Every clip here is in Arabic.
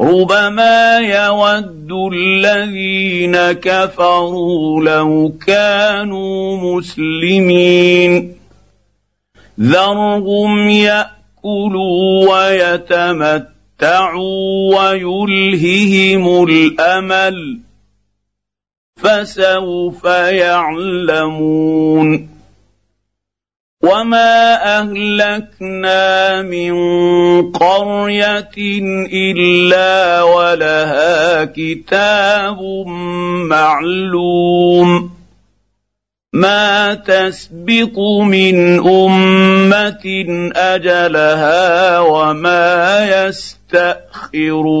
ربما يود الذين كفروا لو كانوا مسلمين ذرهم ياكلوا ويتمتعوا ويلههم الامل فسوف يعلمون وما اهلكنا من قريه الا ولها كتاب معلوم ما تسبق من امه اجلها وما يستاخرون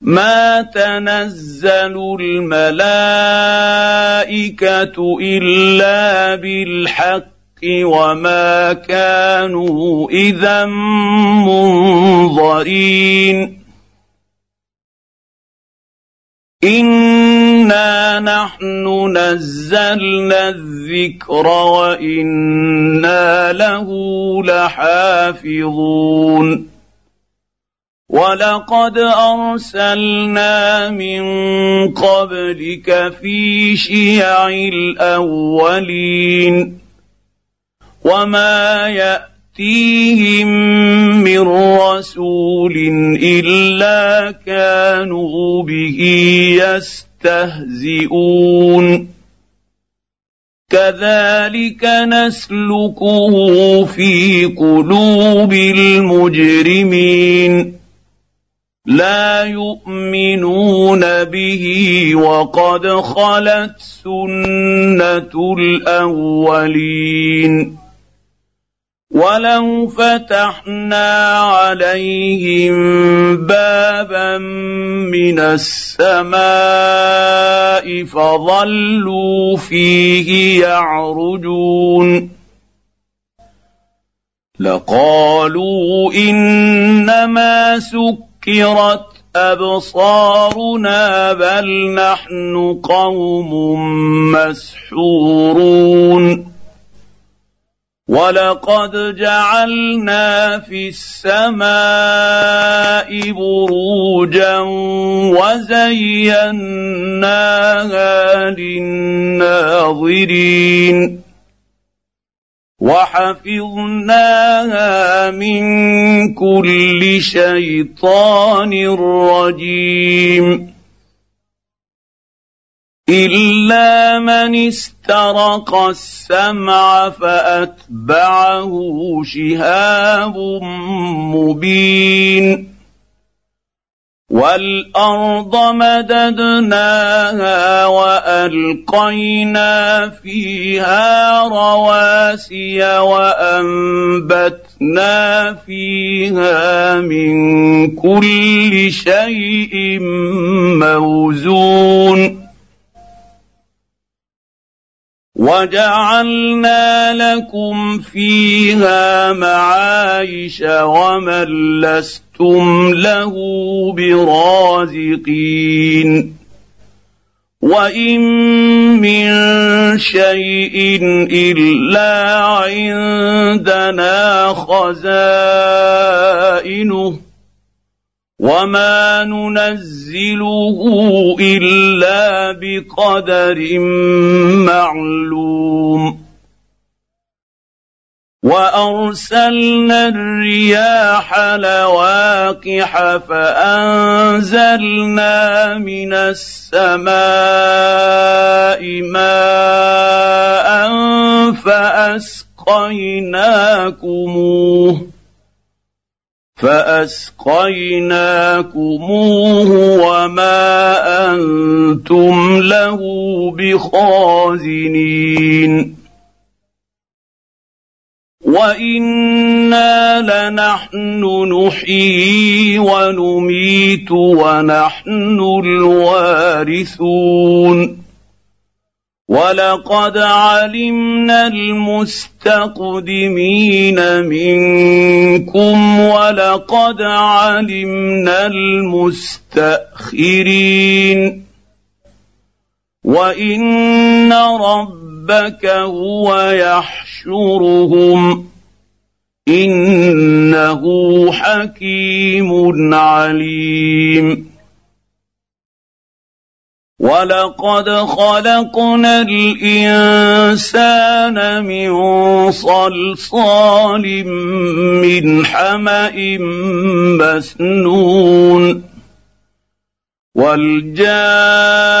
ما تنزل الملائكه الا بالحق وما كانوا اذا منظرين انا نحن نزلنا الذكر وأنا له لحافظون ولقد ارسلنا من قبلك في شيع الاولين وما ياتيهم من رسول الا كانوا به يستهزئون كذلك نسلكه في قلوب المجرمين لا يؤمنون به وقد خلت سنة الأولين. ولو فتحنا عليهم بابا من السماء فظلوا فيه يعرجون. لقالوا إنما سك سكرت أبصارنا بل نحن قوم مسحورون. ولقد جعلنا في السماء بروجا وزيناها للناظرين. وحفظناها من كل شيطان رجيم. إلا من استرق السمع فأتبعه شهاب مبين. والأرض مددناها وألقينا فيها رواسي وأنبتنا فيها من كل شيء موزون وجعلنا لكم فيها معايش ومن لستم له برازقين وان من شيء الا عندنا خزائنه وما ننزله الا بقدر معلوم وأرسلنا الرياح لواقح فأنزلنا من السماء ماء فأسقيناكموه فأسقيناكموه وما أنتم له بخازنين وأنا لنحن نحيي ونميت ونحن الوارثون ولقد علمنا المستقدمين منكم ولقد علمنا المستاخرين وان ربك هو يحشرهم. إنه حكيم عليم. ولقد خلقنا الانسان من صلصال من حما مسنون. والجان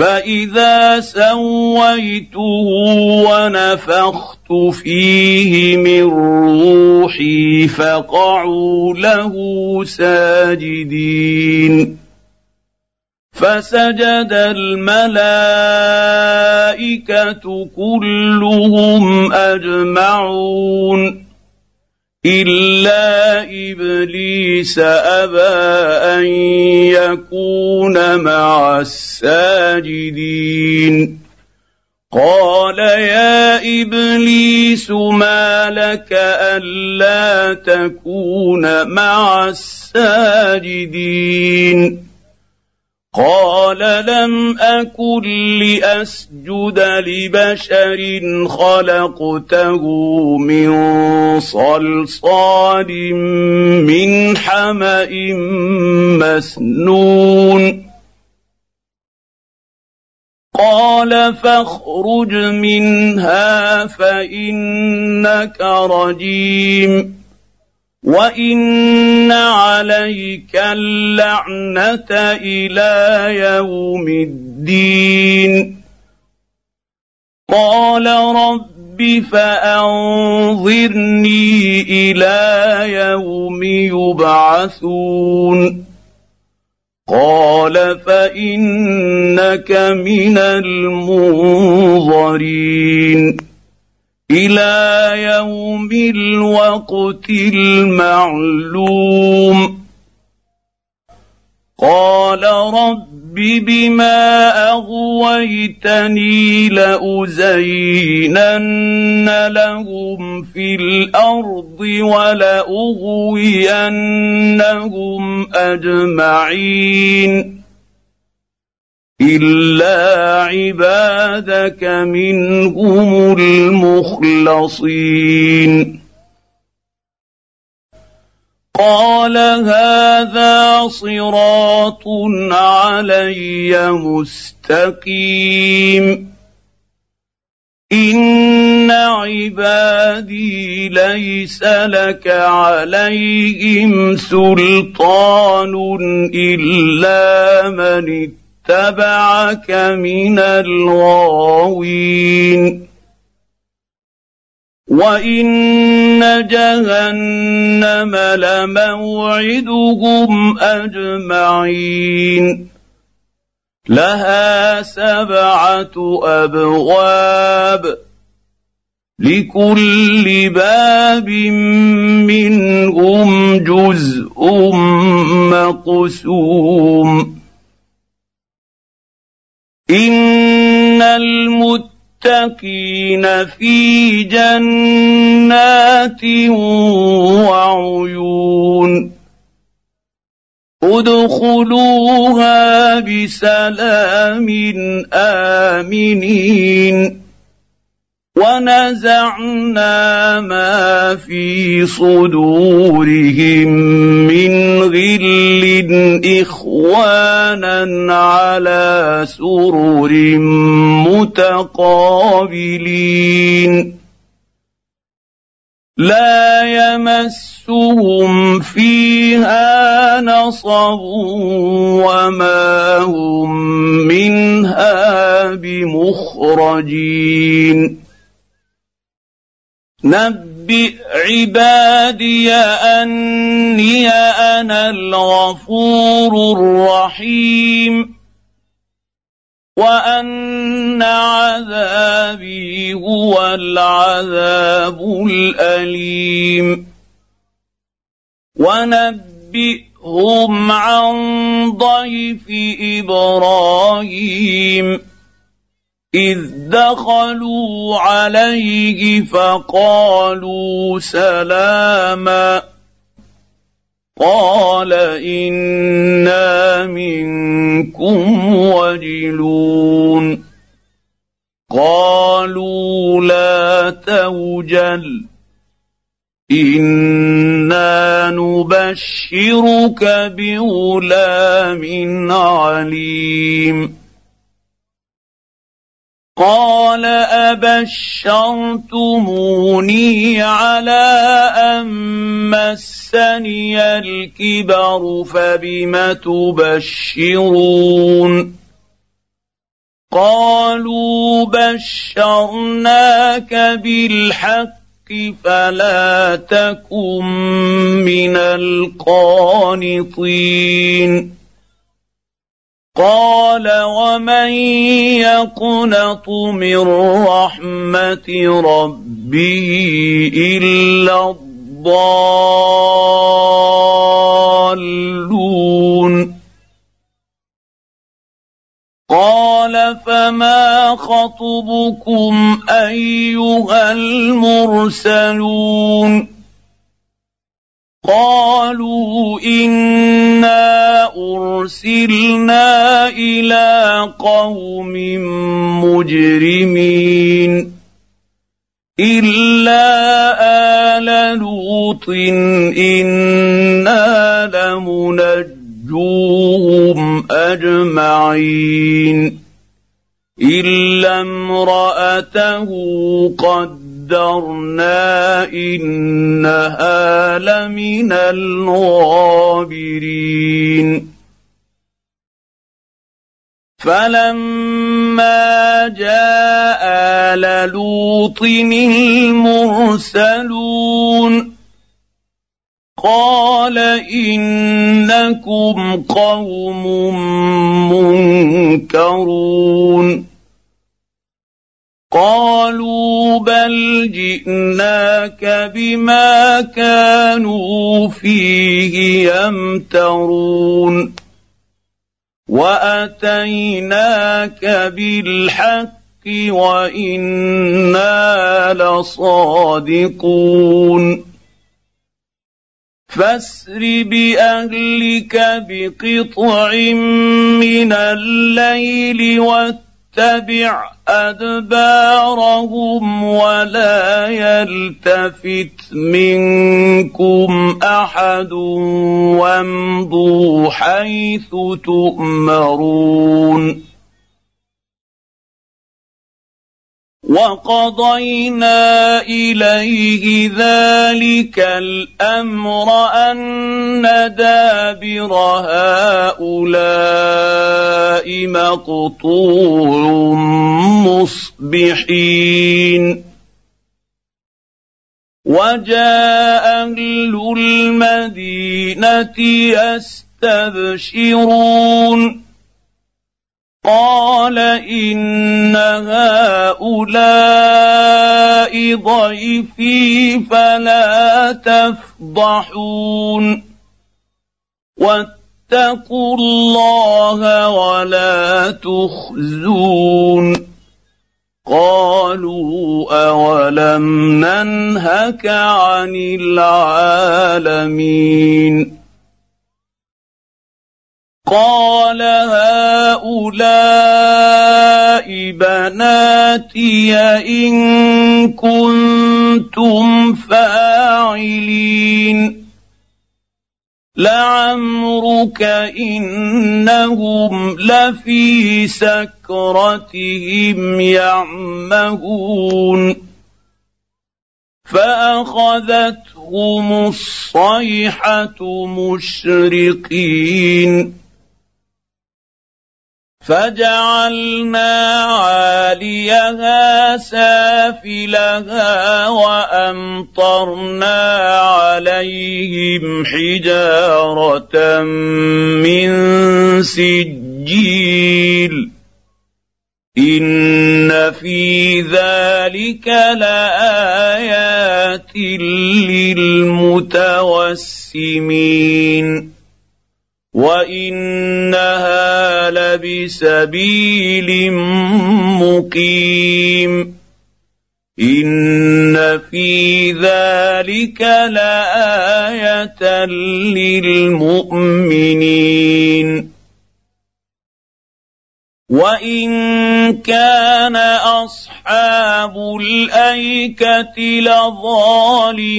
فاذا سويته ونفخت فيه من روحي فقعوا له ساجدين فسجد الملائكه كلهم اجمعون الا ابليس ابى ان يكون مع الساجدين قال يا ابليس ما لك الا تكون مع الساجدين قال لم اكن لاسجد لبشر خلقته من صلصال من حما مسنون قال فاخرج منها فانك رجيم وان عليك اللعنه إلى يوم الدين قال رب فانظرني إلى يوم يبعثون قال فانك من المنظرين إلى يوم الوقت المعلوم. قال رب بما أغويتني لأزينن لهم في الأرض ولأغوينهم أجمعين. الا عبادك منهم المخلصين قال هذا صراط علي مستقيم ان عبادي ليس لك عليهم سلطان الا من اتبعك من الغاوين. وان جهنم لموعدهم اجمعين. لها سبعه ابواب. لكل باب منهم جزء مقسوم. ان المتقين في جنات وعيون ادخلوها بسلام امنين ونزعنا ما في صدورهم من غل إخوانا على سرر متقابلين. لا يمسهم فيها نصب وما هم منها بمخرجين. نبئ عبادي اني أنا الغفور الرحيم وان عذابي هو العذاب الاليم ونبئهم عن ضيف إبراهيم إذ دخلوا عليه فقالوا سلاما. قال إنا منكم وجلون. قالوا لا توجل. إنا نبشرك بغلام عليم. قال ابشرتموني على ان مسني الكبر فبم تبشرون قالوا بشرناك بالحق فلا تكن من القانطين قال ومن يقنط من رحمة ربه إلا الضالون قال فما خطبكم أيها المرسلون قالوا إنا أرسلنا إلى قوم مجرمين إلا آل لوط إنا لمنجوهم أجمعين إلا امرأته قد قدرنا انها لمن الغابرين فلما جاء ال لوط المرسلون قال انكم قوم منكرون قالوا بل جئناك بما كانوا فيه يمترون وأتيناك بالحق وإنا لصادقون فاسر بأهلك بقطع من الليل واتبع أدبارهم ولا يلتفت منكم أحد وامضوا حيث تؤمرون. وقضينا إليه ذلك الأمر أن دابر هؤلاء مقطوع مصبحين. وجاء أهل المدينة يستبشرون. قال إن هؤلاء ضيفي فلا تفضحون. واتقوا الله ولا تخزون. قالوا أولم ننهك عن العالمين. قال هؤلاء بناتي إن كنتم فاعلين. لعمرك إنهم لفي سكرتهم يعمهون. فأخذتهم الصيحة مشرقين. فجعلنا عاليها سافلها وأمطرنا عليهم حجارة من سجيل. إن في ذلك لآيات للمتوسمين. وانها لبسبيل مقيم ان في ذلك لايه للمؤمنين وان كان اصحاب الايكه لظالمين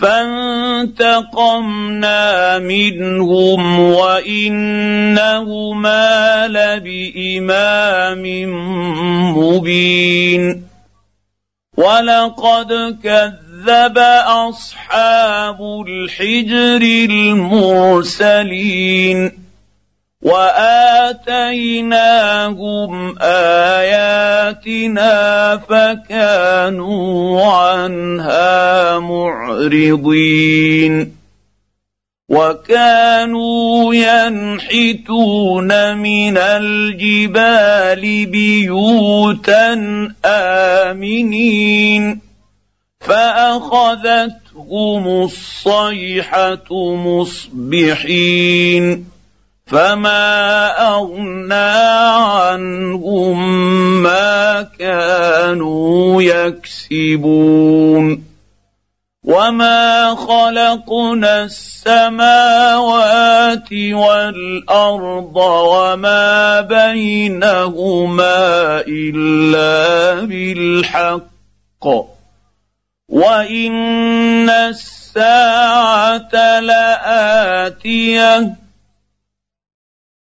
فانتقمنا منهم وإنهما لبإمام مبين. ولقد كذب أصحاب الحجر المرسلين. وآتيناهم آياتنا فكانوا عنها معرضين. وكانوا ينحتون من الجبال بيوتا آمنين. فأخذتهم الصيحة مصبحين. فما اغنى عنهم ما كانوا يكسبون وما خلقنا السماوات والارض وما بينهما الا بالحق وان الساعة لاتيه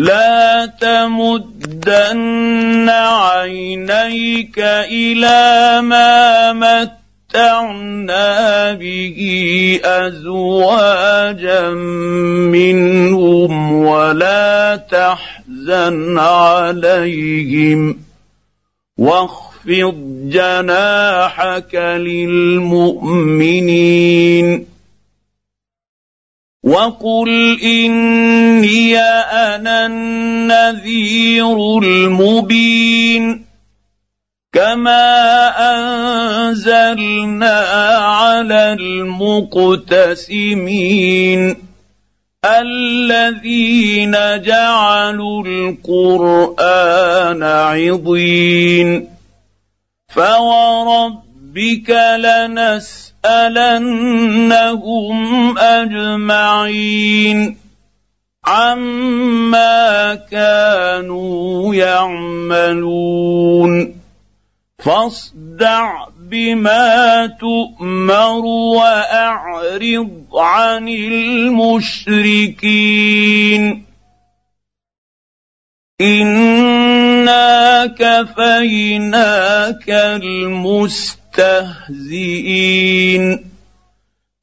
لا تمدن عينيك إلى ما متعنا به أزواجا منهم ولا تحزن عليهم واخفض جناحك للمؤمنين وقل اني أنا النذير المبين كما انزلنا على المقتسمين الذين جعلوا القران عضين فوربك لنسال لنسألنهم أجمعين عما كانوا يعملون. فاصدع بما تؤمر وأعرض عن المشركين. إنا كفيناك المستقيم. المستهزئين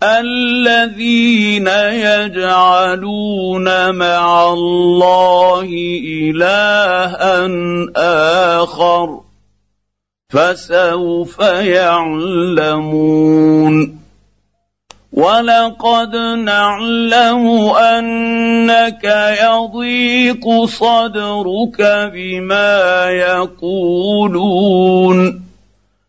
الذين يجعلون مع الله إلها آخر فسوف يعلمون ولقد نعلم أنك يضيق صدرك بما يقولون